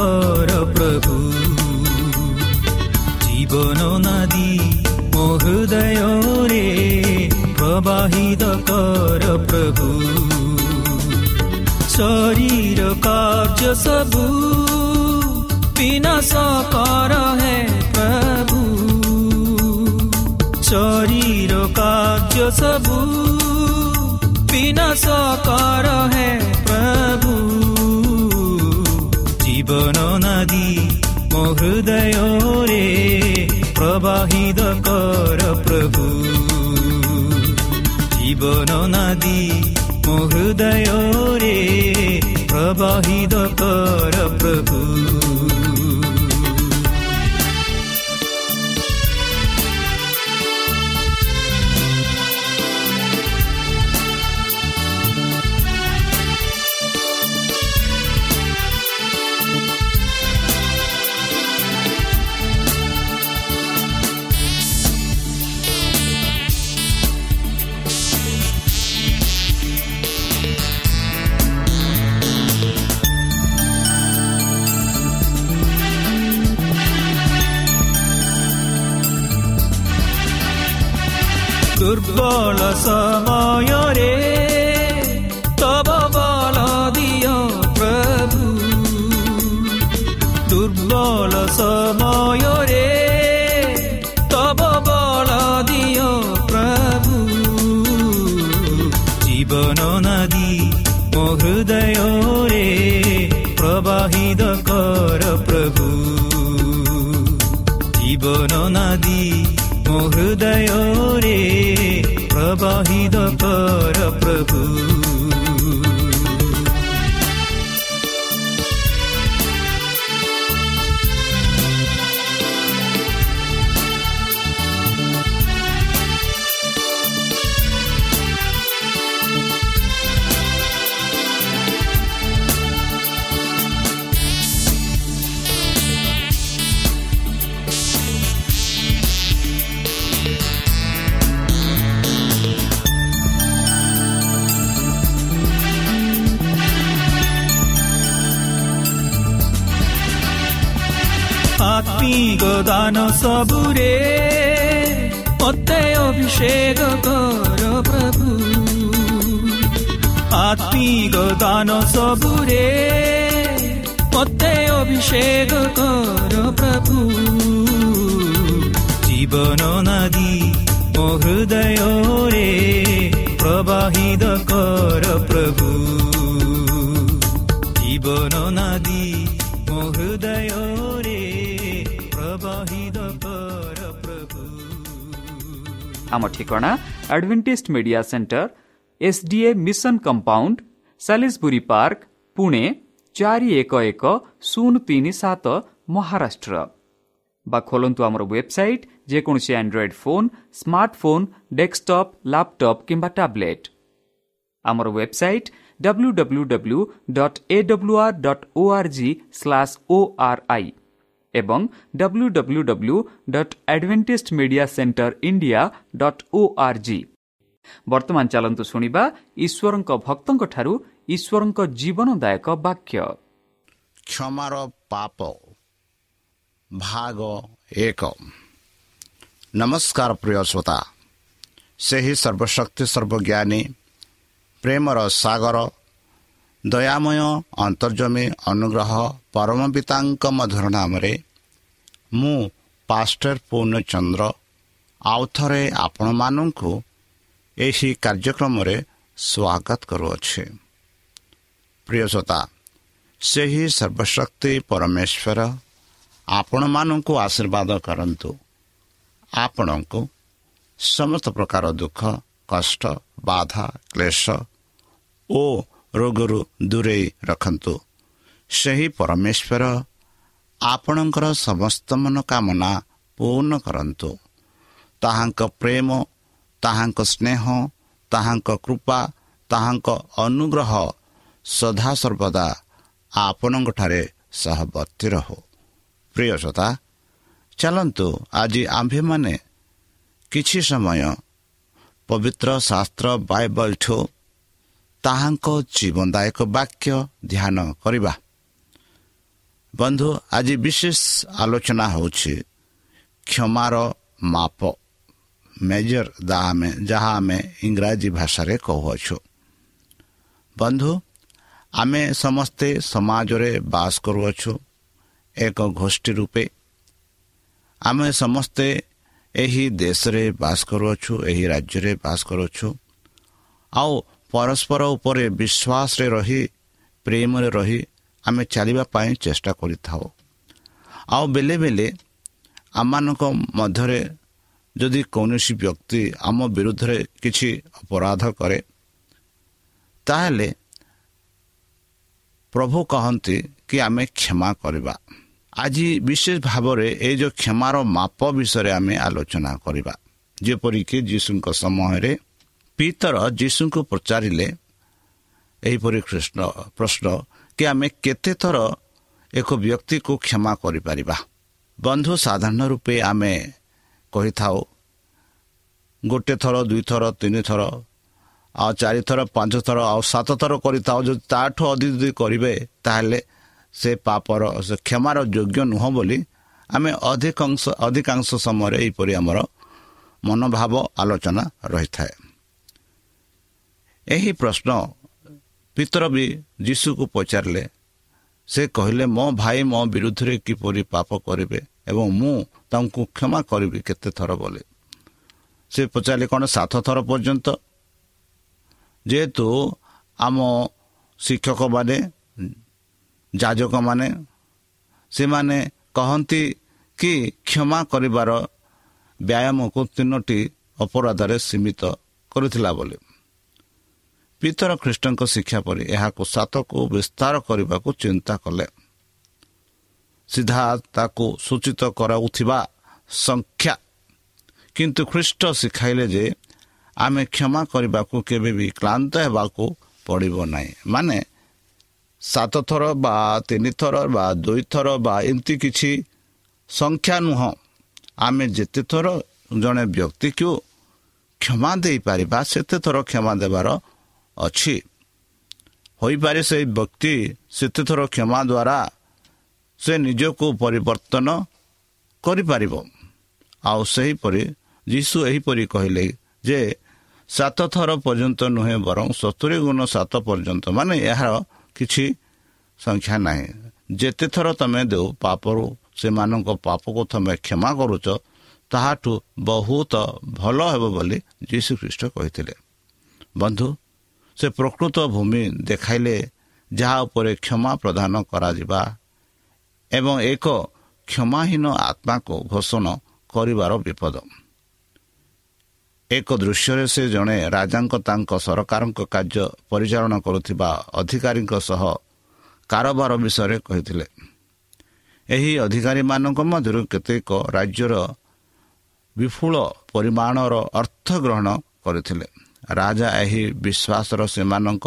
ପ୍ରବାହିତ କର ପ୍ରଭୁ ଜୀବନ ନଦୀ ମୋ ହୃଦୟରେ ପ୍ରବାହିତ କର ପ୍ରଭୁ ଶରୀର କାର୍ଯ୍ୟ ସବୁ ବିନାଶ କର ହେ ପ୍ରଭୁ ଶରୀର କାର୍ଯ୍ୟ ସବୁ ବିନାଶ କର ହେ জীবন নদী মো হৃদয় রে প্রবাহিত কর প্রভু জীবন নদী মো হৃদয় প্রবাহিত কর প্রভু উজ্জ্বল সময়রে তব বল দিয় প্রভু দুর্বল সময়রে প্রবাহিত কর প্রভু জীবন নদী महृदयो रे प्रभु। ପ୍ରଭୁ ଆତ୍ମିକ ଦାନ ସବୁରେ ମତେ ଅଭିଷେକ କର ପ୍ରଭୁ ଆତ୍ମିକ ଦାନ ସବୁରେ ମତେ ଅଭିଷେକ କର ପ୍ରଭୁ ଜୀବନ ନଦୀ ମୋ ହୃଦୟରେ ପ୍ରବାହିତ କର ପ୍ରଭୁ ଜୀବନ ନଦୀ ମୋ ହୃଦୟରେ ଆମ ଠିକଣା Adventist Media Centre SDA mission compound Salisbury park Pune ଚାରି ଏକ ଏକ ଶୂନ ତିନି ସାତ ମହାରାଷ୍ଟ୍ର। ବା ଖୋଲନ୍ତୁ ଆମର ୱେବସାଇଟ୍ ଯେକୌଣସି Android phone smartphone desktop laptop କିମ୍ବା ଟ୍ୟାବ୍ଲେଟ୍ ଆମର website W W W dot A W R dot O R G slash O R I ଏବଂ W W W dot Adventist Media Centre India dot O R G ବର୍ତ୍ତମାନ ଚାଲନ୍ତୁ ଶୁଣିବା ଈଶ୍ୱରଙ୍କ ଭକ୍ତଙ୍କଠାରୁ ଈଶ୍ୱରଙ୍କ ଜୀବନଦାୟକ ବାକ୍ୟ କ୍ଷମାର ପାପ ଭାଗ ଏକ ନମସ୍କାର ପ୍ରିୟ ଶ୍ରୋତା ସେହି ସର୍ବଶକ୍ତି ସର୍ବଜ୍ଞାନୀ ପ୍ରେମର ସାଗର ଦୟାମୟ ଅନ୍ତର୍ଜମୀ ଅନୁଗ୍ରହ ପରମ ପିତାଙ୍କ ମଧୁର ନାମରେ ମୁଁ ପାଷ୍ଟର ପୂର୍ଣ୍ଣଚନ୍ଦ୍ର ଆଉ ଥରେ ଆପଣମାନଙ୍କୁ ଏହି କାର୍ଯ୍ୟକ୍ରମରେ ସ୍ୱାଗତ କରୁଅଛି। ପ୍ରିୟସତା ସେହି ସର୍ବଶକ୍ତି ପରମେଶ୍ୱର ଆପଣମାନଙ୍କୁ ଆଶୀର୍ବାଦ କରନ୍ତୁ। ଆପଣଙ୍କୁ ସମସ୍ତ ପ୍ରକାର ଦୁଃଖ କଷ୍ଟ ବାଧା କ୍ଲେଶ ଓ ରୋଗରୁ ଦୂରେଇ ରଖନ୍ତୁ। ସେହି ପରମେଶ୍ୱର ଆପଣଙ୍କର ସମସ୍ତ ମନୋକାମନା ପୂର୍ଣ୍ଣ କରନ୍ତୁ। ତାହାଙ୍କ ପ୍ରେମ ତାହାଙ୍କ ସ୍ନେହ ତାହାଙ୍କ କୃପା ତାହାଙ୍କ ଅନୁଗ୍ରହ ସଦାସର୍ବଦା ଆପଣଙ୍କଠାରେ ସହବର୍ତ୍ତୀ ରହୁ। ପ୍ରିୟସତା ଚାଲନ୍ତୁ ଆଜି ଆମ୍ଭେମାନେ କିଛି ସମୟ ପବିତ୍ର ଶାସ୍ତ୍ର ବାଇବଲ୍ଠୁ ତାହାଙ୍କ ଜୀବନଦାୟକ ବାକ୍ୟ ଧ୍ୟାନ କରିବା। ବନ୍ଧୁ ଆଜି ବିଶେଷ ଆଲୋଚନା ହେଉଛି କ୍ଷମାର ମାପ। ମେଜର ଆମେ ଯାହା ଆମେ ଇଂରାଜୀ ଭାଷାରେ କହୁଅଛୁ। ବନ୍ଧୁ ଆମେ ସମସ୍ତେ ସମାଜରେ ବାସ କରୁଅଛୁ ଏକ ଗୋଷ୍ଠୀ ରୂପେ। ଆମେ ସମସ୍ତେ ଏହି ଦେଶରେ ବାସ କରୁଅଛୁ ଏହି ରାଜ୍ୟରେ ବାସ କରୁଅଛୁ। ଆଉ ପରସ୍ପର ଉପରେ ବିଶ୍ୱାସରେ ରହି ପ୍ରେମରେ ରହି ଆମେ ଚାଲିବା ପାଇଁ ଚେଷ୍ଟା କରିଥାଉ। ଆଉ ବେଳେ ବେଳେ ଆମମାନଙ୍କ ମଧ୍ୟରେ ଯଦି କୌଣସି ବ୍ୟକ୍ତି ଆମ ବିରୁଦ୍ଧରେ କିଛି ଅପରାଧ କରେ ତାହେଲେ ପ୍ରଭୁ କହନ୍ତି କି ଆମେ କ୍ଷମା କରିବା। ଆଜି ବିଶେଷ ଭାବରେ ଏଇ ଯେଉଁ କ୍ଷମାର ମାପ ବିଷୟରେ ଆମେ ଆଲୋଚନା କରିବା। ଯେପରିକି ଯୀଶୁଙ୍କ ସମୟରେ ପିତର ଯୀଶୁଙ୍କୁ ପଚାରିଲେ ଏହିପରି କୃଷ୍ଣ ପ୍ରଶ୍ନ କି ଆମେ କେତେ ଥର ଏକ ବ୍ୟକ୍ତିକୁ କ୍ଷମା କରିପାରିବା? ବନ୍ଧୁ ସାଧାରଣ ରୂପେ ଆମେ କହିଥାଉ ଗୋଟିଏ ଥର ଦୁଇଥର ତିନିଥର ଆଉ ଚାରିଥର ପାଞ୍ଚ ଥର ଆଉ ସାତ ଥର କରିଥାଉ। ଯଦି ତାଠୁ ଅଧିକ ଯଦି କରିବେ ତାହେଲେ ସେ ପାପର ସେ କ୍ଷମାର ଯୋଗ୍ୟ ନୁହଁ ବୋଲି ଆମେ ଅଧିକାଂଶ ଅଧିକାଂଶ ସମୟରେ ଏହିପରି ଆମର ମନୋଭାବ ଆଲୋଚନା ରହିଥାଏ। ଏହି ପ୍ରଶ୍ନ ପିତର ବି ଯୀଶୁକୁ ପଚାରିଲେ ସେ କହିଲେ ମୋ ଭାଇ ମୋ ବିରୁଦ୍ଧରେ କିପରି ପାପ କରିବେ ଏବଂ ମୁଁ ତାଙ୍କୁ କ୍ଷମା କରିବି କେତେ ଥର ବୋଲି ସେ ପଚାରିଲେ କ'ଣ ସାତ ଥର ପର୍ଯ୍ୟନ୍ତ? ଯେହେତୁ ଆମ ଶିକ୍ଷକମାନେ ଯାଜକମାନେ ସେମାନେ କହନ୍ତି କି କ୍ଷମା କରିବାର ବ୍ୟାୟାମକୁ ତିନୋଟି ଅପରାଧରେ ସୀମିତ କରିଥିଲା ବୋଲି। ପିତର ଖ୍ରୀଷ୍ଟଙ୍କ ଶିକ୍ଷା ପରି ଏହାକୁ ସାତକୁ ବିସ୍ତାର କରିବାକୁ ଚିନ୍ତା କଲେ। ସିଧା ତାକୁ ସୂଚିତ କରାଉଥିବା ସଂଖ୍ୟା। କିନ୍ତୁ ଖ୍ରୀଷ୍ଟ ଶିଖାଇଲେ ଯେ ଆମେ କ୍ଷମା କରିବାକୁ କେବେ ବି କ୍ଳାନ୍ତ ହେବାକୁ ପଡ଼ିବ ନାହିଁ। ମାନେ ସାତ ଥର ବା ତିନିଥର ବା ଦୁଇଥର ବା ଏମିତି କିଛି ସଂଖ୍ୟା ନୁହଁ। ଆମେ ଯେତେ ଥର ଜଣେ ବ୍ୟକ୍ତିକୁ କ୍ଷମା ଦେଇପାରିବା ସେତେ ଥର କ୍ଷମା ଦେବାର ଅଛି। ହୋଇପାରେ ସେହି ବ୍ୟକ୍ତି ସେତେଥର କ୍ଷମା ଦ୍ୱାରା ସେ ନିଜକୁ ପରିବର୍ତ୍ତନ କରିପାରିବ। ଆଉ ସେହିପରି ଯୀଶୁ ଏହିପରି କହିଲେ ଯେ ସାତ ଥର ପର୍ଯ୍ୟନ୍ତ ନୁହେଁ ବରଂ ସତୁରି ଗୁଣ ସାତ ପର୍ଯ୍ୟନ୍ତ ମାନେ ଏହାର କିଛି ସଂଖ୍ୟା ନାହିଁ। ଯେତେ ଥର ତୁମେ ଦେଉ ପାପରୁ ସେମାନଙ୍କ ପାପକୁ ତୁମେ କ୍ଷମା କରୁଛ ତାହାଠୁ ବହୁତ ଭଲ ହେବ ବୋଲି ଯୀଶୁ ଖ୍ରୀଷ୍ଟ କହିଥିଲେ। ବନ୍ଧୁ ସେ ପ୍ରକୃତ ଭୂମି ଦେଖାଇଲେ ଯାହା ଉପରେ କ୍ଷମା ପ୍ରଦାନ କରାଯିବା ଏବଂ ଏକ କ୍ଷମାହୀନ ଆତ୍ମାକୁ ଘୋଷଣା କରିବାର ବିପଦ। ଏକ ଦୃଶ୍ୟରେ ସେ ଜଣେ ରାଜାଙ୍କ ତାଙ୍କ ସରକାରଙ୍କ କାର୍ଯ୍ୟ ପରିଚାଳନା କରୁଥିବା ଅଧିକାରୀଙ୍କ ସହ କାରବାର ବିଷୟରେ କହିଥିଲେ। ଏହି ଅଧିକାରୀମାନଙ୍କ ମଧ୍ୟରୁ କେତେକ ରାଜ୍ୟର ବିପୁଳ ପରିମାଣର ଅର୍ଥ ଗ୍ରହଣ କରିଥିଲେ। ରାଜା ଏହି ବିଶ୍ୱାସର ସେମାନଙ୍କ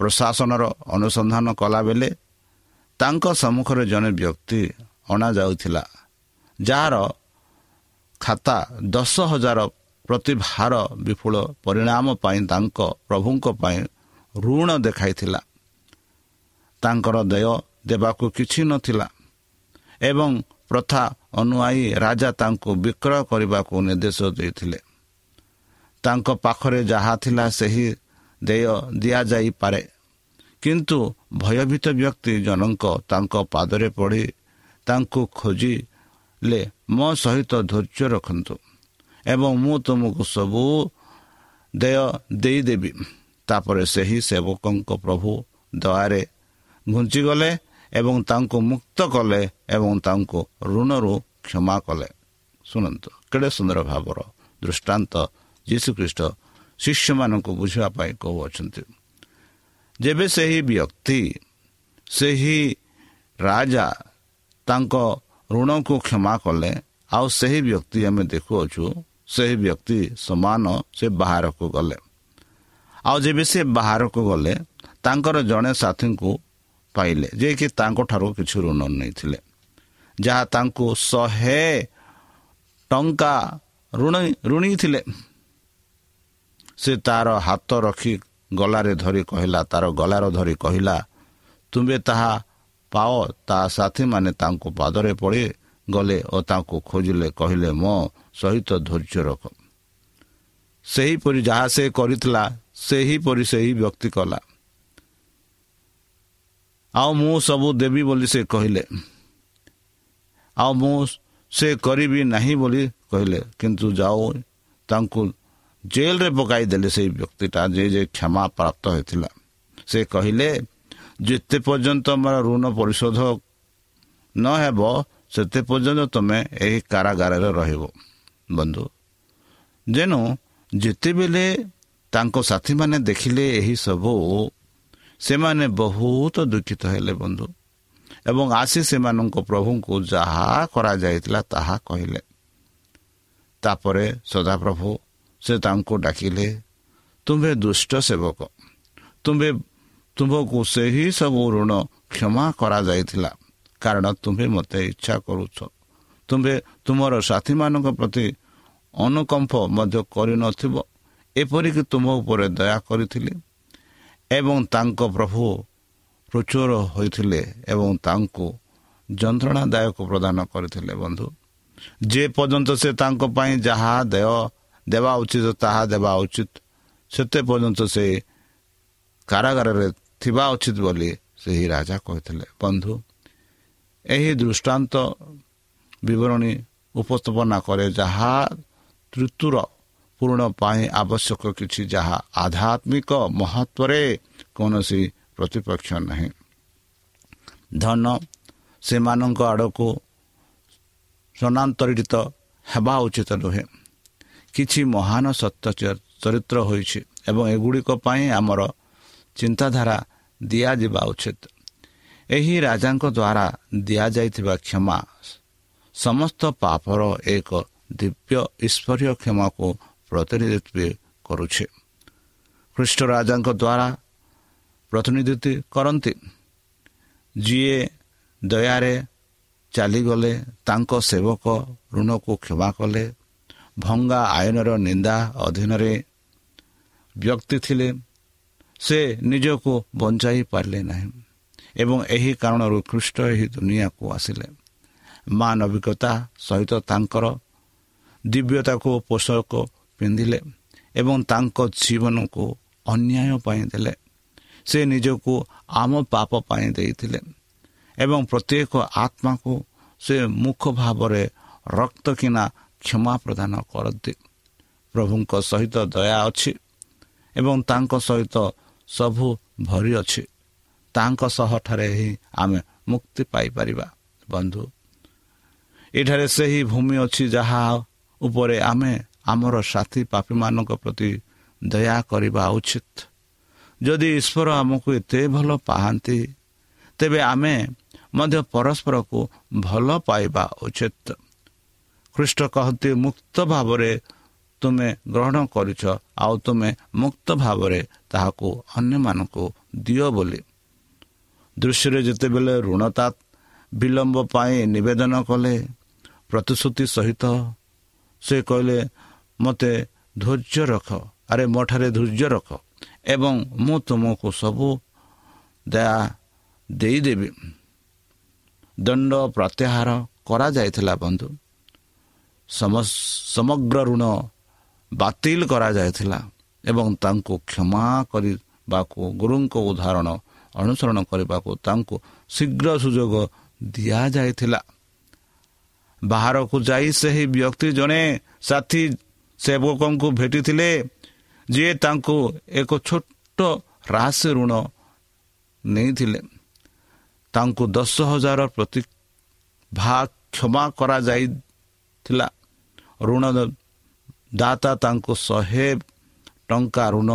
ପ୍ରଶାସନର ଅନୁସନ୍ଧାନ କଲାବେଳେ ତାଙ୍କ ସମ୍ମୁଖରେ ଜଣେ ବ୍ୟକ୍ତି ଅଣାଯାଉଥିଲା ଯାହାର ଖାତା ଦଶ ହଜାର ପ୍ରତି ଭାର ବିପୁଳ ପରିଣାମ ପାଇଁ ତାଙ୍କ ପ୍ରଭୁଙ୍କ ପାଇଁ ଋଣ ଦେଖାଇଥିଲା। ତାଙ୍କର ଦେୟ ଦେବାକୁ କିଛି ନଥିଲା ଏବଂ ପ୍ରଥା ଅନୁଆୟୀ ରାଜା ତାଙ୍କୁ ବିକ୍ରୟ କରିବାକୁ ନିର୍ଦ୍ଦେଶ ଦେଇଥିଲେ। ତାଙ୍କ ପାଖରେ ଯାହା ଥିଲା ସେହି ଦେୟ ଦିଆଯାଇପାରେ। କିନ୍ତୁ ଭୟଭୀତ ବ୍ୟକ୍ତି ଜଣଙ୍କ ତାଙ୍କ ପାଦରେ ପଢ଼ି ତାଙ୍କୁ ଖୋଜିଲେ ମୋ ସହିତ ଧୈର୍ଯ୍ୟ ରଖନ୍ତୁ ଏବଂ ମୁଁ ତୁମକୁ ସବୁ ଦେୟ ଦେଇଦେବି ତାପରେ ସେହି ସେବକଙ୍କ ପ୍ରଭୁ ଦୟାରେ ଘୁଞ୍ଚିଗଲେ ଏବଂ ତାଙ୍କୁ ମୁକ୍ତ କଲେ ଏବଂ ତାଙ୍କୁ ଋଣରୁ କ୍ଷମା କଲେ। ଶୁଣନ୍ତୁ କେଡ଼େ ସୁନ୍ଦର ଭାବର ଦୃଷ୍ଟାନ୍ତ ଯୀଶୁଖ୍ରୀଷ୍ଟ ଶିଷ୍ୟମାନଙ୍କୁ ବୁଝିବା ପାଇଁ କହୁଅଛନ୍ତି ଯେବେ ସେହି ବ୍ୟକ୍ତି ସେହି ରାଜା ତାଙ୍କ ଋଣକୁ କ୍ଷମା କଲେ ଆଉ ସେହି ବ୍ୟକ୍ତି ଆମେ ଦେଖୁଅଛୁ ସେହି ବ୍ୟକ୍ତି ସମାନ ସେ ବାହାରକୁ ଗଲେ ଆଉ ଯେବେ ସେ ବାହାରକୁ ଗଲେ ତାଙ୍କର ଜଣେ ସାଥୀଙ୍କୁ ପାଇଲେ ଯିଏକି ତାଙ୍କଠାରୁ କିଛି ଋଣ ନେଇଥିଲେ ଯାହା ତାଙ୍କୁ ଶହେ ଟଙ୍କା ଋଣ ଋଣୀ ଥିଲେ ସେ ତାର ହାତ ରଖି ଗଲାରେ ଧରି କହିଲା ତାର ଗଲାର ଧରି କହିଲା ତୁମେ ତାହା ପାଅ ତା ସାଥୀମାନେ ତାଙ୍କୁ ପାଦରେ ପଡ଼ି ଗଲେ ଓ ତାଙ୍କୁ ଖୋଜିଲେ କହିଲେ ମୋ ସହିତ ଧୈର୍ଯ୍ୟ ରଖ। ସେହିପରି ଯାହା ସେ କରିଥିଲା ସେହିପରି ସେହି ବ୍ୟକ୍ତି କଲା। ଆଉ ମୁଁ ସବୁ ଦେବି ବୋଲି ସେ କହିଲେ। ଆଉ ମୁଁ ସେ କରିବି ନାହିଁ ବୋଲି କହିଲେ। କିନ୍ତୁ ଯାଉ ତାଙ୍କୁ ଜେଲରେ ପକାଇଦେଲେ ସେଇ ବ୍ୟକ୍ତିଟା ଯେ ଯେ କ୍ଷମା ପ୍ରାପ୍ତ ହୋଇଥିଲା ସେ କହିଲେ ଯେତେ ପର୍ଯ୍ୟନ୍ତ ମୋର ଋଣ ପରିଶୋଧ ନ ହେବ ସେତେ ପର୍ଯ୍ୟନ୍ତ ତୁମେ ଏହି କାରାଗାରରେ ରହିବ ବନ୍ଧୁ ଯେଣୁ ଯେତେବେଳେ ତାଙ୍କ ସାଥୀମାନେ ଦେଖିଲେ ଏହିସବୁ ସେମାନେ ବହୁତ ଦୁଃଖିତ ହେଲେ ବନ୍ଧୁ ଏବଂ ଆସି ସେମାନଙ୍କ ପ୍ରଭୁଙ୍କୁ ଯାହା କରାଯାଇଥିଲା ତାହା କହିଲେ ତାପରେ ସଦାପ୍ରଭୁ ସେ ତାଙ୍କୁ ଡାକିଲେ ତୁମ୍ଭେ ଦୁଷ୍ଟ ସେବକ। ତୁମ୍ଭେ ତୁମ୍ଭକୁ ସେହି ସବୁ ଋଣ କ୍ଷମା କରାଯାଇଥିଲା। କାରଣ ତୁମ୍ଭେ ମୋତେ ଇଚ୍ଛା କରୁଛ। ତୁମ୍ଭେ ତୁମର ସାଥୀମାନଙ୍କ ପ୍ରତି ଅନୁକମ୍ପ ମଧ୍ୟ କରିନଥିବ। ଏପରିକି ତୁମ ଉପରେ ଦୟା କରିଥିଲି ଏବଂ ତାଙ୍କ ପ୍ରଭୁ ପ୍ରଚୁର ହୋଇଥିଲେ ଏବଂ ତାଙ୍କୁ ଯନ୍ତ୍ରଣାଦାୟକ ପ୍ରଦାନ କରିଥିଲେ ବନ୍ଧୁ। ଯେ ପର୍ଯ୍ୟନ୍ତ ସେ ତାଙ୍କ ପାଇଁ ଯାହା ଦେୟ ଦେବା ଉଚିତ ତାହା ଦେବା ଉଚିତ ସେତେ ପର୍ଯ୍ୟନ୍ତ ସେ କାରାଗାରରେ ଥିବା ଉଚିତ ବୋଲି ସେହି ରାଜା କହିଥିଲେ ବନ୍ଧୁ ଏହି ଦୃଷ୍ଟାନ୍ତ ବିବରଣୀ ଉପସ୍ଥାପନା କରେ ଯାହା ତୃତୀୟ ପୂରଣ ପାଇଁ ଆବଶ୍ୟକ କିଛି ଯାହା ଆଧ୍ୟାତ୍ମିକ ମହତ୍ଵରେ କୌଣସି ପ୍ରତିପକ୍ଷ ନାହିଁ ଧନ ସେମାନଙ୍କ ଆଡ଼କୁ ସ୍ଥାନାନ୍ତରିତ ହେବା ଉଚିତ ନୁହେଁ କିଛି ମହାନ ସତ୍ୟ ଚରିତ୍ର ହୋଇଛି ଏବଂ ଏଗୁଡ଼ିକ ପାଇଁ ଆମର ଚିନ୍ତାଧାରା ଦିଆଯିବା ଉଚିତ। ଏହି ରାଜାଙ୍କ ଦ୍ୱାରା ଦିଆଯାଇଥିବା କ୍ଷମା ସମସ୍ତ ପାପର ଏକ ଦିବ୍ୟ ଈଶ୍ୱରୀୟ କ୍ଷମାକୁ ପ୍ରତିନିଧିତ୍ୱ କରୁଛି। ଖ୍ରୀଷ୍ଟ ରାଜାଙ୍କ ଦ୍ୱାରା ପ୍ରତିନିଧିତ୍ୱ କରନ୍ତି। ଯିଏ ଦୟାରେ ଚାଲିଗଲେ ତାଙ୍କ ସେବକ ଋଣକୁ କ୍ଷମା କଲେ ଭଙ୍ଗା ଆଇନର ନିନ୍ଦା ଅଧୀନରେ ବ୍ୟକ୍ତି ଥିଲେ ସେ ନିଜକୁ ବଞ୍ଚାଇ ପାରିଲେ ନାହିଁ ଏବଂ ଏହି କାରଣରୁ ଖ୍ରୀଷ୍ଟ ଏହି ଦୁନିଆକୁ ଆସିଲେ। ମାନବିକତା ସହିତ ତାଙ୍କର ଦିବ୍ୟତାକୁ ପୋଷକ ପିନ୍ଧିଲେ ଏବଂ ତାଙ୍କ ଜୀବନକୁ ଅନ୍ୟାୟ ପାଇଁ ଦେଲେ। ସେ ନିଜକୁ ଆମ ପାପ ପାଇଁ ଦେଇଥିଲେ ଏବଂ ପ୍ରତ୍ୟେକ ଆତ୍ମାକୁ ସେ ମୁଖ ଭାବରେ ରକ୍ତ କିନା କ୍ଷମା ପ୍ରଦାନ କରନ୍ତି। ପ୍ରଭୁଙ୍କ ସହିତ ଦୟା ଅଛି ଏବଂ ତାଙ୍କ ସହିତ ସବୁ ଭରି ଅଛି। ତାଙ୍କ ସହଠାରେ ହିଁ ଆମେ ମୁକ୍ତି ପାଇପାରିବା ବନ୍ଧୁ। ଏଠାରେ ସେହି ଭୂମି ଅଛି ଯାହା ଉପରେ ଆମେ ଆମର ସାଥୀ ପାପୀମାନଙ୍କ ପ୍ରତି ଦୟା କରିବା ଉଚିତ। ଯଦି ଈଶ୍ୱର ଆମକୁ ଏତେ ଭଲ ପାଆନ୍ତି ତେବେ ଆମେ ମଧ୍ୟ ପରସ୍ପରକୁ ଭଲ ପାଇବା ଉଚିତ। ଖ୍ରୀଷ୍ଟ କହନ୍ତି ମୁକ୍ତ ଭାବରେ ତୁମେ ଗ୍ରହଣ କରିଛ ଆଉ ତୁମେ ମୁକ୍ତ ଭାବରେ ତାହାକୁ ଅନ୍ୟମାନଙ୍କୁ ଦିଅ ବୋଲି। ଦୃଶ୍ୟରେ ଯେତେବେଳେ ଋଣତା ବିଳମ୍ବ ପାଇଁ ନିବେଦନ କଲେ ପ୍ରତିଶ୍ରୁତି ସହିତ ସେ କହିଲେ ମୋତେ ଧୈର୍ଯ୍ୟ ରଖ ଆରେ ମୋ ଠାରେ ଧୈର୍ଯ୍ୟ ରଖ ଏବଂ ମୁଁ ତୁମକୁ ସବୁ ଦୟା ଦେଇଦେବି। ଦଣ୍ଡ ପ୍ରତ୍ୟାହାର କରାଯାଇଥିଲା ବନ୍ଧୁ। ସମଗ୍ର ଋଣ ବାତିଲ କରାଯାଇଥିଲା ଏବଂ ତାଙ୍କୁ କ୍ଷମା କରିବାକୁ ଗୁରୁଙ୍କ ଉଦାହରଣ ଅନୁସରଣ କରିବାକୁ ତାଙ୍କୁ ଶୀଘ୍ର ସୁଯୋଗ ଦିଆଯାଇଥିଲା ବାହାରକୁ ଯାଇ ସେହି ବ୍ୟକ୍ତି ଜଣେ ସାଥୀ ସେବକଙ୍କୁ ଭେଟିଥିଲେ ଯିଏ ତାଙ୍କୁ ଏକ ଛୋଟ ହ୍ରାସ ଋଣ ନେଇଥିଲେ। ତାଙ୍କୁ ଦଶ ହଜାର ପ୍ରତି ଭା କ୍ଷମା କରାଯାଇଥିଲା। ଋଣ ଦାତା ତାଙ୍କୁ ଶହେ ଟଙ୍କା ଋଣ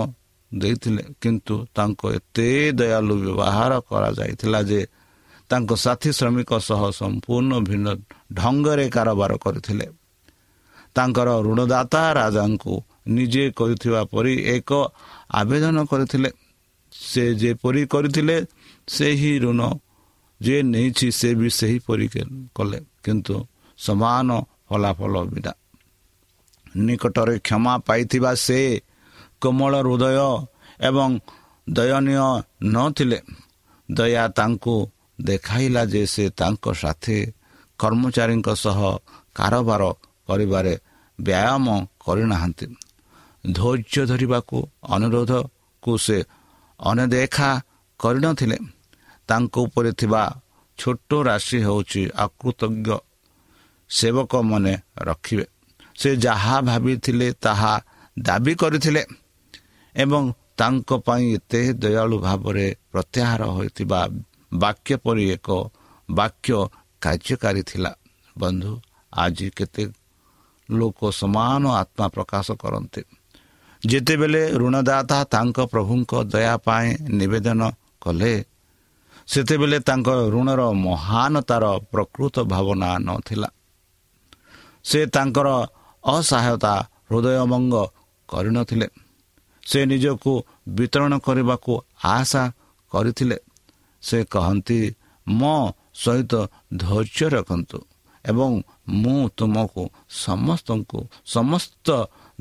ଦେଇଥିଲେ କିନ୍ତୁ ତାଙ୍କୁ ଏତେ ଦୟାଲୁ ବ୍ୟବହାର କରାଯାଇଥିଲା ଯେ ତାଙ୍କ ସାଥୀ ଶ୍ରମିକ ସହ ସମ୍ପୂର୍ଣ୍ଣ ଭିନ୍ନ ଢଙ୍ଗରେ କାରବାର କରିଥିଲେ। ତାଙ୍କର ଋଣଦାତା ରାଜାଙ୍କୁ ନିଜେ କରିଥିବା ପରି ଏକ ଆବେଦନ କରିଥିଲେ। ସେ ଯେପରି କରିଥିଲେ ସେହି ଋଣ ଯିଏ ନେଇଛି ସେ ବି ସେହିପରି କଲେ। କିନ୍ତୁ ସମାନ ଫଳାଫଳ ବିନା ନିକଟରେ କ୍ଷମା ପାଇଥିବା ସେ କୋମଳ ହୃଦୟ ଏବଂ ଦୟନୀୟ ନଥିଲେ। ଦୟା ତାଙ୍କୁ ଦେଖାଇଲା ଯେ ସେ ତାଙ୍କ ସାଥୀ କର୍ମଚାରୀଙ୍କ ସହ କାରବାର କରିବାରେ ବ୍ୟାୟାମ କରିନାହାନ୍ତି। ଧୈର୍ଯ୍ୟ ଧରିବାକୁ ଅନୁରୋଧକୁ ସେ ଅନଦେଖା କରିନଥିଲେ। ତାଙ୍କ ଉପରେ ଥିବା ଛୋଟ ରାଶି ହେଉଛି ଆକୃତଜ୍ଞ ସେବକ ମନେ ରଖିବେ। ସେ ଯାହା ଭାବିଥିଲେ ତାହା ଦାବି କରିଥିଲେ ଏବଂ ତାଙ୍କ ପାଇଁ ଏତେ ଦୟାଳୁ ଭାବରେ ପ୍ରତ୍ୟାହାର ହୋଇଥିବା ବାକ୍ୟ ପରି ଏକ ବାକ୍ୟ କାର୍ଯ୍ୟକାରୀ ଥିଲା। ବନ୍ଧୁ ଆଜି କେତେ ଲୋକ ସମାନ ଆତ୍ମା ପ୍ରକାଶ କରନ୍ତି। ଯେତେବେଳେ ଋଣଦାତା ତାଙ୍କ ପ୍ରଭୁଙ୍କ ଦୟା ପାଇଁ ନିବେଦନ କଲେ ସେତେବେଳେ ତାଙ୍କ ଋଣର ମହାନତାର ପ୍ରକୃତ ଭାବନା ନଥିଲା। ସେ ତାଙ୍କର ଅସହାୟତା ହୃଦୟମଙ୍ଗ କରିନଥିଲେ। ସେ ନିଜକୁ ବିତରଣ କରିବାକୁ ଆଶା କରିଥିଲେ। ସେ କହନ୍ତି ମୋ ସହିତ ଧୈର୍ଯ୍ୟ ରଖନ୍ତୁ ଏବଂ ମୁଁ ତୁମକୁ ସମସ୍ତଙ୍କୁ ସମସ୍ତ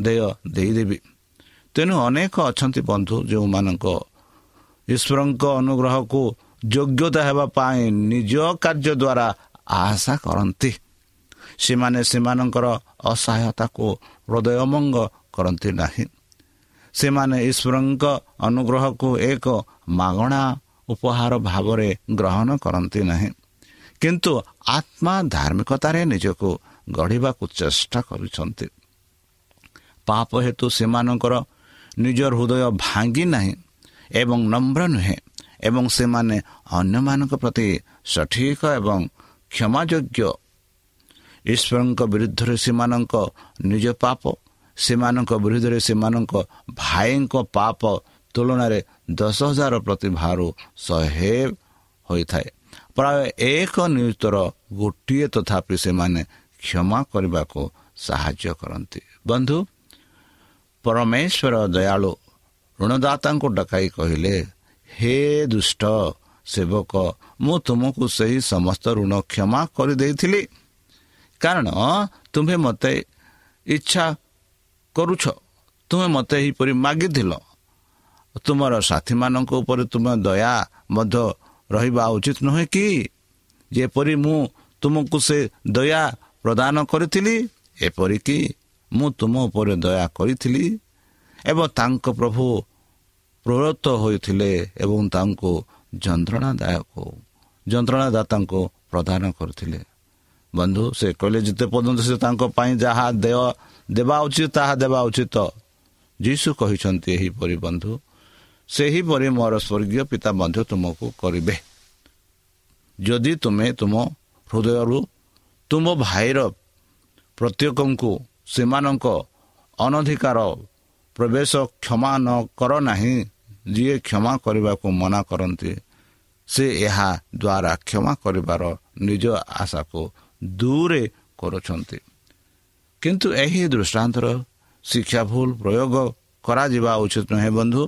ଦେୟ ଦେଇଦେବି। ତେଣୁ ଅନେକ ଅଛନ୍ତି ବନ୍ଧୁ ଯେଉଁମାନଙ୍କ ଈଶ୍ୱରଙ୍କ ଅନୁଗ୍ରହକୁ ଯୋଗ୍ୟତା ହେବା ପାଇଁ ନିଜ କାର୍ଯ୍ୟ ଦ୍ୱାରା ଆଶା କରନ୍ତି। ସେମାନେ ସେମାନଙ୍କର ଅସହାୟତାକୁ ହୃଦୟମଙ୍ଗ କରନ୍ତି ନାହିଁ। ସେମାନେ ଈଶ୍ୱରଙ୍କ ଅନୁଗ୍ରହକୁ ଏକ ମାଗଣା ଉପହାର ଭାବରେ ଗ୍ରହଣ କରନ୍ତି ନାହିଁ। କିନ୍ତୁ ଆତ୍ମା ଧାର୍ମିକତାରେ ନିଜକୁ ଗଢ଼ିବାକୁ ଚେଷ୍ଟା କରୁଛନ୍ତି। ପାପ ହେତୁ ସେମାନଙ୍କର ନିଜର ହୃଦୟ ଭାଙ୍ଗି ନାହିଁ ଏବଂ ନମ୍ର ନୁହେଁ ଏବଂ ସେମାନେ ଅନ୍ୟମାନଙ୍କ ପ୍ରତି ସଠିକ ଏବଂ କ୍ଷମାଯୋଗ୍ୟ ଈଶ୍ୱରଙ୍କ ବିରୁଦ୍ଧରେ ସେମାନଙ୍କ ନିଜ ପାପ ସେମାନଙ୍କ ବିରୁଦ୍ଧରେ ସେମାନଙ୍କ ଭାଇଙ୍କ ପାପ ତୁଳନାରେ ଦଶ ହଜାର ପ୍ରତିଭାରୁ ଶହେ ହୋଇଥାଏ। ପ୍ରାୟ ଏକ ନିୟୁତର ଗୋଟିଏ ତଥାପି ସେମାନେ କ୍ଷମା କରିବାକୁ ସାହାଯ୍ୟ କରନ୍ତି। ବନ୍ଧୁ ପରମେଶ୍ୱର ଦୟାଳୁ ଋଣଦାତାଙ୍କୁ ଡକାଇ କହିଲେ ହେ ଦୁଷ୍ଟ ସେବକ ମୁଁ ତୁମକୁ ସେହି ସମସ୍ତ ଋଣ କ୍ଷମା କରିଦେଇଥିଲି। କାରଣ ତୁମେ ମୋତେ ଇଚ୍ଛା କରୁଛ। ତୁମେ ମୋତେ ଏହିପରି ମାଗିଥିଲ। ତୁମର ସାଥୀମାନଙ୍କ ଉପରେ ତୁମେ ଦୟା ମଧ୍ୟ ରହିବା ଉଚିତ ନୁହେଁ କି? ଯେପରି ମୁଁ ତୁମକୁ ସେ ଦୟା ପ୍ରଦାନ କରିଥିଲି ଏପରିକି ମୁଁ ତୁମ ଉପରେ ଦୟା କରିଥିଲି ଏବଂ ତାଙ୍କ ପ୍ରଭୁ ପ୍ରବୃତ୍ତ ହୋଇଥିଲେ ଏବଂ ତାଙ୍କୁ ଯନ୍ତ୍ରଣାଦାୟକ ଯନ୍ତ୍ରଣାଦାତାଙ୍କୁ ପ୍ରଦାନ କରିଥିଲେ। ବନ୍ଧୁ ସେ କହିଲେ ଯେତେ ପର୍ଯ୍ୟନ୍ତ ସେ ତାଙ୍କ ପାଇଁ ଯାହା ଦେୟ ଦେବା ଉଚିତ ତାହା ଦେବା ଉଚିତ। ଯୀଶୁ କହିଛନ୍ତି ଏହିପରି ବନ୍ଧୁ ସେହିପରି ମୋର ସ୍ୱର୍ଗୀୟ ପିତା ମଧ୍ୟ ତୁମକୁ କରିବେ। ଯଦି ତୁମେ ତୁମ ହୃଦୟରୁ ତୁମ ଭାଇର ପ୍ରତ୍ୟେକଙ୍କୁ ସେମାନଙ୍କ ଅନଧିକାର ପ୍ରବେଶ କ୍ଷମା ନ କର ନାହିଁ ଯିଏ କ୍ଷମା କରିବାକୁ ମନା କରନ୍ତି ସେ ଏହା ଦ୍ୱାରା କ୍ଷମା କରିବାର ନିଜ ଆଶାକୁ ଦୂରେ କରୁଛନ୍ତି କିନ୍ତୁ ଏହି ଦୃଷ୍ଟାନ୍ତର ଶିକ୍ଷା ଭୁଲ ପ୍ରୟୋଗ କରାଯିବା ଉଚିତ ନୁହେଁ ବନ୍ଧୁ।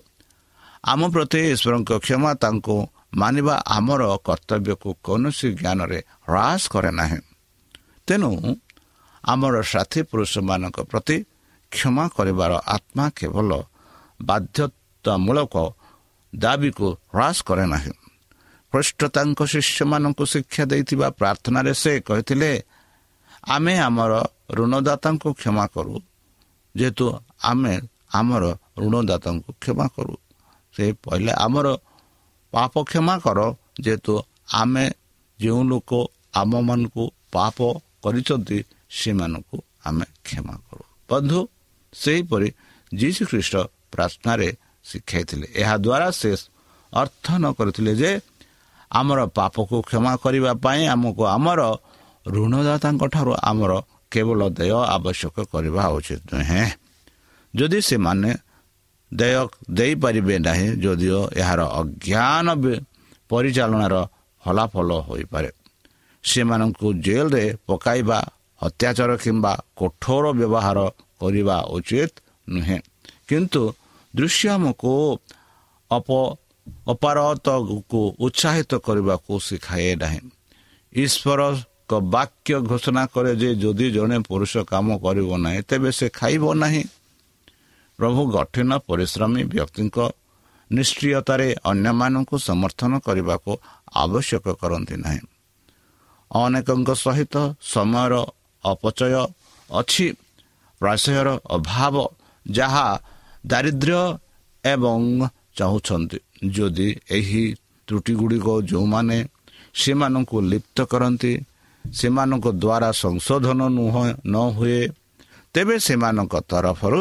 ଆମ ପ୍ରତି ଈଶ୍ୱରଙ୍କ କ୍ଷମା ତାଙ୍କୁ ମାନିବା ଆମର କର୍ତ୍ତବ୍ୟକୁ କୌଣସି ଜ୍ଞାନରେ ହ୍ରାସ କରେ ନାହିଁ। ତେଣୁ ଆମର ସାଥୀ ପୁରୁଷମାନଙ୍କ ପ୍ରତି କ୍ଷମା କରିବାର ଆତ୍ମା କେବଳ ବାଧ୍ୟତାମୂଳକ ଦାବିକୁ ହ୍ରାସ କରେ ନାହିଁ। ଖ୍ରୀଷ୍ଟ ତାଙ୍କ ଶିଷ୍ୟମାନଙ୍କୁ ଶିକ୍ଷା ଦେଇଥିବା ପ୍ରାର୍ଥନାରେ ସେ କହିଥିଲେ ଆମେ ଆମର ଋଣଦାତାଙ୍କୁ କ୍ଷମା କରୁ ଯେହେତୁ ଆମେ ଆମର ଋଣଦାତାଙ୍କୁ କ୍ଷମା କରୁ। ସେ କହିଲେ ଆମର ପାପ କ୍ଷମା କର ଯେହେତୁ ଆମେ ଯେଉଁ ଲୋକ ଆମମାନଙ୍କୁ ପାପ କରିଛନ୍ତି ସେମାନଙ୍କୁ ଆମେ କ୍ଷମା କରୁ। ବନ୍ଧୁ ସେହିପରି ଯୀଶୁ ଖ୍ରୀଷ୍ଟ ପ୍ରାର୍ଥନାରେ ଶିଖାଇଥିଲେ। ଏହାଦ୍ୱାରା ସେ ଅର୍ଥ ନ କରିଥିଲେ ଯେ ଆମର ପାପକୁ କ୍ଷମା କରିବା ପାଇଁ ଆମକୁ ଆମର ଋଣଦାତାଙ୍କ ଠାରୁ ଆମର କେବଳ ଦେୟ ଆବଶ୍ୟକ କରିବା ଉଚିତ ନୁହେଁ। ଯଦି ସେମାନେ ଦେୟ ଦେଇପାରିବେ ନାହିଁ ଯଦିଓ ଏହାର ଅଜ୍ଞାନ ପରିଚାଳନାର ଫଳାଫଳ ହୋଇପାରେ। ସେମାନଙ୍କୁ ଜେଲରେ ପକାଇବା ଅତ୍ୟାଚାର କିମ୍ବା କଠୋର ବ୍ୟବହାର କରିବା ଉଚିତ ନୁହେଁ। କିନ୍ତୁ ଦୃଶ୍ୟ ଆମକୁ ଅପ ଅପାରତକୁ ଉତ୍ସାହିତ କରିବାକୁ ଶିଖାଏ ନାହିଁ। ଈଶ୍ୱରଙ୍କ ବାକ୍ୟ ଘୋଷଣା କରେ ଯେ ଯଦି ଜଣେ ପୁରୁଷ କାମ କରିବ ନାହିଁ ତେବେ ସେ ଖାଇବ ନାହିଁ। ପ୍ରଭୁ କଠିନ ପରିଶ୍ରମୀ ବ୍ୟକ୍ତିଙ୍କ ନିଷ୍କ୍ରିୟତାରେ ଅନ୍ୟମାନଙ୍କୁ ସମର୍ଥନ କରିବାକୁ ଆବଶ୍ୟକ କରନ୍ତି ନାହିଁ। ଅନେକଙ୍କ ସହିତ ସମୟର ଅପଚୟ ଅଛି ପ୍ରଶୟର ଅଭାବ ଯାହା ଦାରିଦ୍ର୍ୟ ଏବଂ ଚାହୁଁଛନ୍ତି। ଯଦି ଏହି ତ୍ରୁଟି ଗୁଡ଼ିକ ଯେଉଁମାନେ ସେମାନଙ୍କୁ ଲିପ୍ତ କରନ୍ତି ସେମାନଙ୍କ ଦ୍ୱାରା ସଂଶୋଧନ ନୁହଁ ନ ହୁଏ ତେବେ ସେମାନଙ୍କ ତରଫରୁ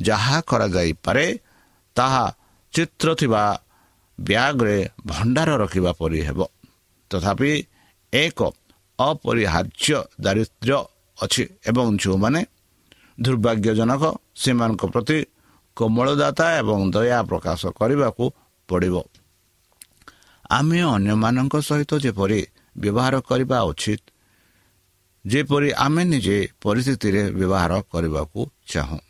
ଯାହା କରାଯାଇପାରେ ତାହା ଚିତ୍ର ଥିବା ବ୍ୟାଗ୍ରେ ଭଣ୍ଡାର ରଖିବା ପରି ହେବ। ତଥାପି ଏକ ଅପରିହାର୍ଯ୍ୟ ଦାରିଦ୍ର୍ୟ ଅଛି ଏବଂ ଯେଉଁମାନେ ଦୁର୍ଭାଗ୍ୟଜନକ ସେମାନଙ୍କ ପ୍ରତି କୋମଳଦାତା ଏବଂ ଦୟା ପ୍ରକାଶ କରିବାକୁ ପଡ଼ିବ। ଆମେ ଅନ୍ୟମାନଙ୍କ ସହିତ ଯେପରି ବ୍ୟବହାର କରିବା ଉଚିତ ଯେପରି ଆମେ ନିଜେ ପରିସ୍ଥିତିରେ ବ୍ୟବହାର କରିବାକୁ ଚାହୁଁ।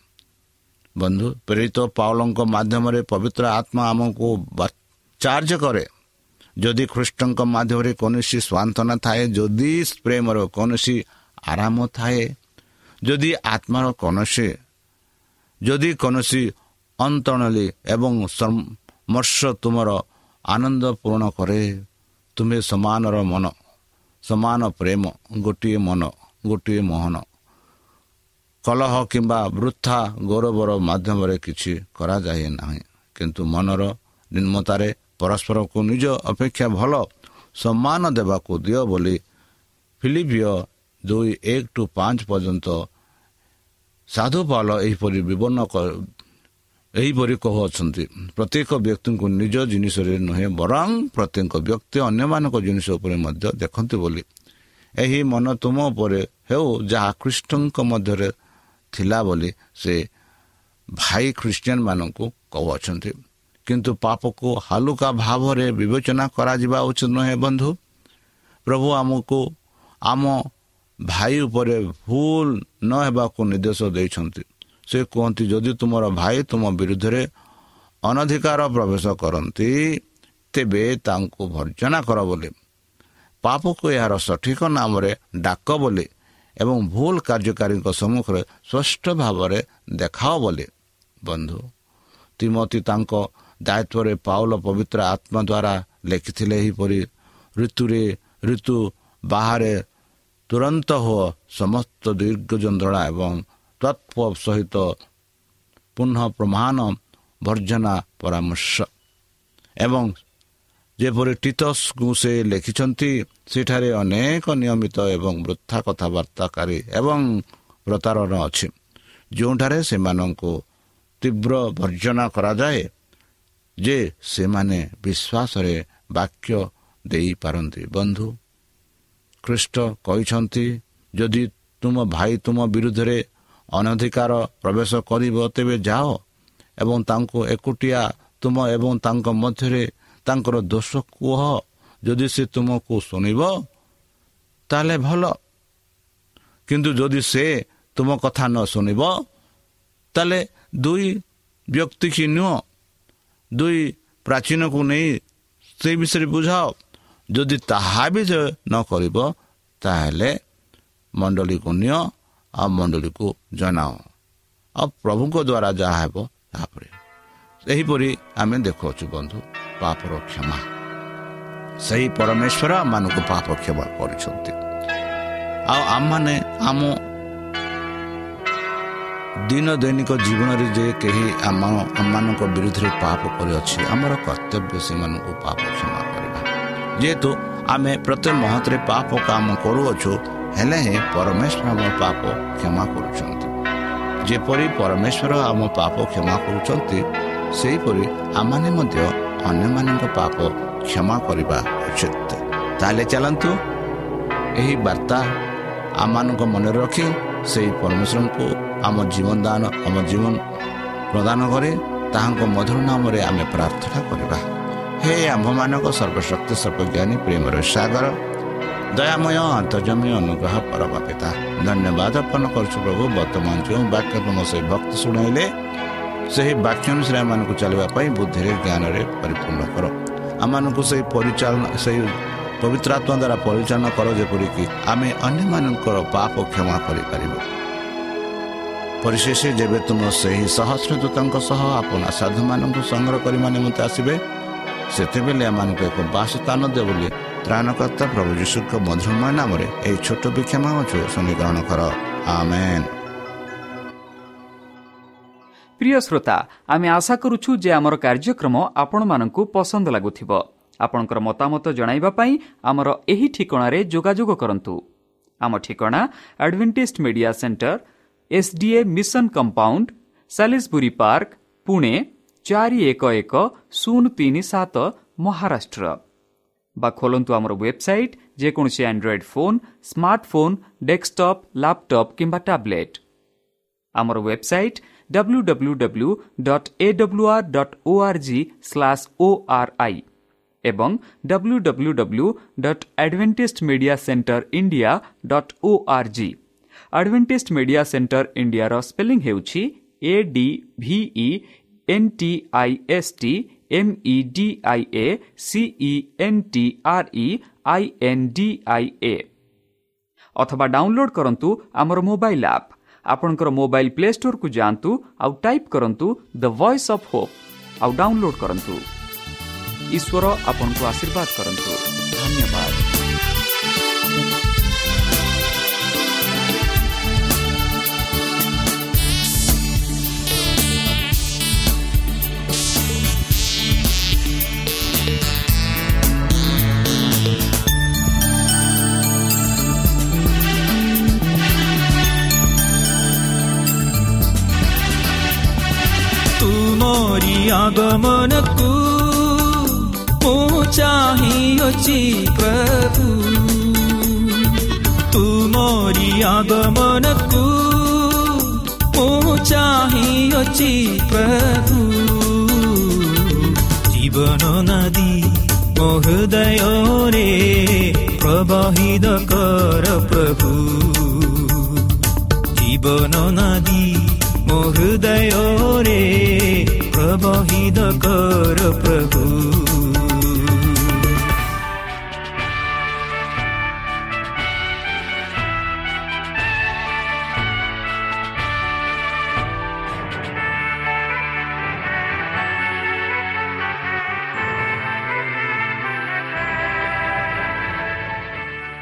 ବନ୍ଧୁ ପ୍ରେରିତ ପାଉଲଙ୍କ ମାଧ୍ୟମରେ ପବିତ୍ର ଆତ୍ମା ଆମକୁ ଚାର୍ଜ କରେ। ଯଦି ଖ୍ରୀଷ୍ଟଙ୍କ ମାଧ୍ୟମରେ କୌଣସି ସ୍ୱାନ୍ତନା ଥାଏ ଯଦି ପ୍ରେମର କୌଣସି ଆରାମ ଥାଏ ଯଦି ଆତ୍ମାର କୌଣସି ଯଦି କୌଣସି ଅନ୍ତଣଲି ଏବଂ ମର୍ଷ ତୁମର ଆନନ୍ଦ ପୂରଣ କରେ ତୁମେ ସମାନର ମନ ସମାନ ପ୍ରେମ ଗୋଟିଏ ମନ ଗୋଟିଏ ମୋହନ କଲହ କିମ୍ବା ବୃଥା ଗୌରବର ମାଧ୍ୟମରେ କିଛି କରାଯାଏ ନାହିଁ କିନ୍ତୁ ମନର ନିମ୍ନତାରେ ପରସ୍ପରକୁ ନିଜ ଅପେକ୍ଷା ଭଲ ସମ୍ମାନ ଦେବାକୁ ଦିଅ ବୋଲି ଫିଲିପିଓ ଦୁଇ ଏକ ଟୁ ପାଞ୍ଚ ପର୍ଯ୍ୟନ୍ତ ସାଧୁପାଲ ଏହିପରି ବିବର୍ଣ୍ଣ ଏହିପରି କହୁଅଛନ୍ତି ପ୍ରତ୍ୟେକ ବ୍ୟକ୍ତିଙ୍କୁ ନିଜ ଜିନିଷରେ ନୁହେଁ ବରଂ ପ୍ରତ୍ୟେକ ବ୍ୟକ୍ତି ଅନ୍ୟମାନଙ୍କ ଜିନିଷ ଉପରେ ମଧ୍ୟ ଦେଖନ୍ତି ବୋଲି। ଏହି ମନ ତୁମ ଉପରେ ହେଉ ଯାହା ଖ୍ରୀଷ୍ଟଙ୍କ ମଧ୍ୟରେ ଥିଲା ବୋଲି ସେ ଭାଇ ଖ୍ରୀଷ୍ଟିଆନ ମାନଙ୍କୁ କହୁଅଛନ୍ତି। କିନ୍ତୁ ପାପକୁ ହାଲୁକା ଭାବରେ ବିବେଚନା କରାଯିବା ଉଚିତ ନୁହେଁ ବନ୍ଧୁ। ପ୍ରଭୁ ଆମକୁ ଆମ ଭାଇ ଉପରେ ଭୁଲ ନ ହେବାକୁ ନିର୍ଦ୍ଦେଶ ଦେଇଛନ୍ତି। ସେ କୁହନ୍ତି ଯଦି ତୁମର ଭାଇ ତୁମ ବିରୁଦ୍ଧରେ ଅନଧିକାର ପ୍ରବେଶ କରନ୍ତି ତେବେ ତାଙ୍କୁ ଭର୍ଜନା କର ବୋଲି। ପାପକୁ ଏହାର ସଠିକ ନାମରେ ଡାକ ବୋଲି ଏବଂ ଭୁଲ କାର୍ଯ୍ୟକାରୀଙ୍କ ସମ୍ମୁଖରେ ସ୍ପଷ୍ଟ ଭାବରେ ଦେଖାଅ ବୋଲି। ବନ୍ଧୁ ତିମତି ତାଙ୍କ ଦାୟିତ୍ୱରେ ପାଉଲ ପବିତ୍ର ଆତ୍ମା ଦ୍ୱାରା ଲେଖିଥିଲେ ଏହିପରି ଋତୁରେ ଋତୁ ବାହାରେ ତୁରନ୍ତ ହୁଅ ସମସ୍ତ ଦୀର୍ଘ ଯନ୍ତ୍ରଣା ଏବଂ ତତ୍ପ ସହିତ ପୁନଃ ପ୍ରମାଣ ବର୍ଜନା ପରାମର୍ଶ ଏବଂ ଯେପରି ଟିଟସ୍କୁ ସେ ଲେଖିଛନ୍ତି ସେଠାରେ ଅନେକ ନିୟମିତ ଏବଂ ବୃଥା କଥାବାର୍ତ୍ତାକାରୀ ଏବଂ ପ୍ରତାରଣ ଅଛି ଯେଉଁଠାରେ ସେମାନଙ୍କୁ ତୀବ୍ର ବର୍ଜନା କରାଯାଏ ଯେ ସେମାନେ ବିଶ୍ୱାସରେ ବାକ୍ୟ ଦେଇପାରନ୍ତି ବନ୍ଧୁ ଖ୍ରୀଷ୍ଟ କହିଛନ୍ତି ଯଦି ତୁମ ଭାଇ ତୁମ ବିରୁଦ୍ଧରେ ଅନଧିକାର ପ୍ରବେଶ କରିବ ତେବେ ଯାଅ ଏବଂ ତାଙ୍କୁ ଏକୁଟିଆ ତୁମ ଏବଂ ତାଙ୍କ ମଧ୍ୟରେ ତାଙ୍କର ଦୋଷ କୁହ। ଯଦି ସେ ତୁମକୁ ଶୁଣିବ ତାହେଲେ ଭଲ। କିନ୍ତୁ ଯଦି ସେ ତୁମ କଥା ନ ଶୁଣିବ ତାହେଲେ ଦୁଇ ବ୍ୟକ୍ତି କି ନୁହଁ ଦୁଇ ପ୍ରାଚୀନକୁ ନେଇ ସେଇ ବିଷୟରେ ବୁଝାଅ। ଯଦି ତାହା ବି ନ କରିବ ତାହେଲେ ମଣ୍ଡଳୀକୁ ନିଅ ଆଉ ମଣ୍ଡଳୀକୁ ଜଣାଅ ଆଉ ପ୍ରଭୁଙ୍କ ଦ୍ୱାରା ଯାହା ହେବ ତାପରେ ଏହିପରି ଆମେ ଦେଖୁଅଛୁ ବନ୍ଧୁ ପାପର କ୍ଷମା ସେହି ପରମେଶ୍ୱର ଆମମାନଙ୍କୁ ପାପ କ୍ଷମା କରିଛନ୍ତି ଆଉ ଆମମାନେ ଆମ ଦିନ ଦୈନିକ ଜୀବନରେ ଯେ କେହି ଆମ ଆମମାନଙ୍କ ବିରୁଦ୍ଧରେ ପାପ କରିଅଛି ଆମର କର୍ତ୍ତବ୍ୟ ସେମାନଙ୍କୁ ପାପ କ୍ଷମା କରିବା ଯେହେତୁ ଆମେ ପ୍ରତ୍ୟେକ ମହତରେ ପାପ କାମ କରୁଅଛୁ ହେଲେ ହିଁ ପରମେଶ୍ୱର ଆମ ପାପ କ୍ଷମା କରୁଛନ୍ତି। ଯେପରି ପରମେଶ୍ୱର ଆମ ପାପ କ୍ଷମା କରୁଛନ୍ତି ସେହିପରି ଆମମାନେ ମଧ୍ୟ ଅନ୍ୟମାନଙ୍କ ପାପ କ୍ଷମା କରିବା ଉଚିତ। ତାହେଲେ ଚାଲନ୍ତୁ ଏହି ବାର୍ତ୍ତା ଆମମାନଙ୍କ ମନରେ ରଖି ସେହି ପରମେଶ୍ୱରଙ୍କୁ ଆମ ଜୀବନ ଦାନ ଆମ ଜୀବନ ପ୍ରଦାନ କରି ତାହାଙ୍କ ମଧୁର ନାମରେ ଆମେ ପ୍ରାର୍ଥନା କରିବା। ହେ ଆମ୍ଭମାନଙ୍କ ସର୍ବଶକ୍ତି ସର୍ବଜ୍ଞାନୀ ପ୍ରେମର ସାଗର ଦୟାମୟ ଅନ୍ତର୍ଜମୀ ଅନୁଗ୍ରହ ପରମ ପିତା ଧନ୍ୟବାଦ ଅର୍ପଣ କରୁଛୁ ପ୍ରଭୁ ବର୍ତ୍ତମାନ ଯେଉଁ ବାକ୍ୟ ତୁମ ସେହି ଭକ୍ତ ଶୁଣାଇଲେ ସେହି ବାକ୍ୟ ଅନୁସାରେ ଆମମାନଙ୍କୁ ଚାଲିବା ପାଇଁ ବୁଦ୍ଧିରେ ଜ୍ଞାନରେ ପରିପୂର୍ଣ୍ଣ କର ଆମମାନଙ୍କୁ ସେହି ପରିଚାଳନା ସେହି ପବିତ୍ର ଆତ୍ମା ଦ୍ୱାରା ପରିଚାଳନା କର ଯେପରିକି ଆମେ ଅନ୍ୟମାନଙ୍କର ପାପ କ୍ଷମା କରିପାରିବୁ ପରିଶେଷ ଯେବେ ତୁମ ସେହି ସହସ୍ର ଦୂତଙ୍କ ସହ ଆପଣ ସାଧୁମାନଙ୍କୁ ସଂଗ୍ରହ କରିବା ନିମନ୍ତେ ଆସିବେ ସେତେବେଳେ ଏମାନଙ୍କୁ ଏକ ବାସସ୍ଥାନ ଦେବ ବୋଲି ଯୀଶୁଙ୍କ ମଧୁରମୟ ନାମରେ ଏହି ଛୋଟ ବିକ୍ଷମା ଅଛୁ ଶନିଗ୍ରହଣ କର। ଆମେନ୍। ପ୍ରିୟ ଶ୍ରୋତା ଆମେ ଆଶା କରୁଛୁ ଯେ ଆମର କାର୍ଯ୍ୟକ୍ରମ ଆପଣମାନଙ୍କୁ ପସନ୍ଦ ଲାଗୁଥିବ। ଆପଣଙ୍କର ମତାମତ ଜଣାଇବା ପାଇଁ ଆମର ଏହି ଠିକଣାରେ ଯୋଗାଯୋଗ କରନ୍ତୁ। ଆମ ଠିକଣା Adventist Media Centre SDA mission compound Salisbury park Pune ଚାରି ଏକ ଏକ ଶୂନ ତିନି ସାତ ମହାରାଷ୍ଟ୍ର। ବା ଖୋଲନ୍ତୁ ଆମର ୱେବସାଇଟ୍ ଯେକୌଣସି Android phone smartphone desktop laptop କିମ୍ବା ଟ୍ୟାବ୍ଲେଟ୍ ଆମର website W W W dot A W R dot O R G slash O R I ଏବଂ W W W dot Adventist Media Centre India dot O R G Adventist Media Centre ଇଣ୍ଡିଆର spelling ହେଉଛି A D V E N T I S T M E D I A C E N T R E I N D I A ଅଥବା download କରନ୍ତୁ ଆମର mobile app ଆପଣଙ୍କର mobile play ଷ୍ଟୋରକୁ ଯାଆନ୍ତୁ ଆଉ type କରନ୍ତୁ the Voice of Hope ଆଉ download କରନ୍ତୁ। ଈଶ୍ୱର ଆପଣଙ୍କୁ ଆଶୀର୍ବାଦ କରନ୍ତୁ। ଧନ୍ୟବାଦ। ତୁମରି ଆଗମନକୁ ମୁଁ ଚାହିଁଅଛି ପ୍ରଭୁ ତୁମରି ଆଗମନକୁ ମୁଁ ଚାହିଁଅଛି ପ୍ରଭୁ ଜୀବନ ନଦୀ ମୋ ହୃଦୟରେ ପ୍ରବାହିତ କର ପ୍ରଭୁ ଜୀବନ ନଦୀ ମୋ हिदकर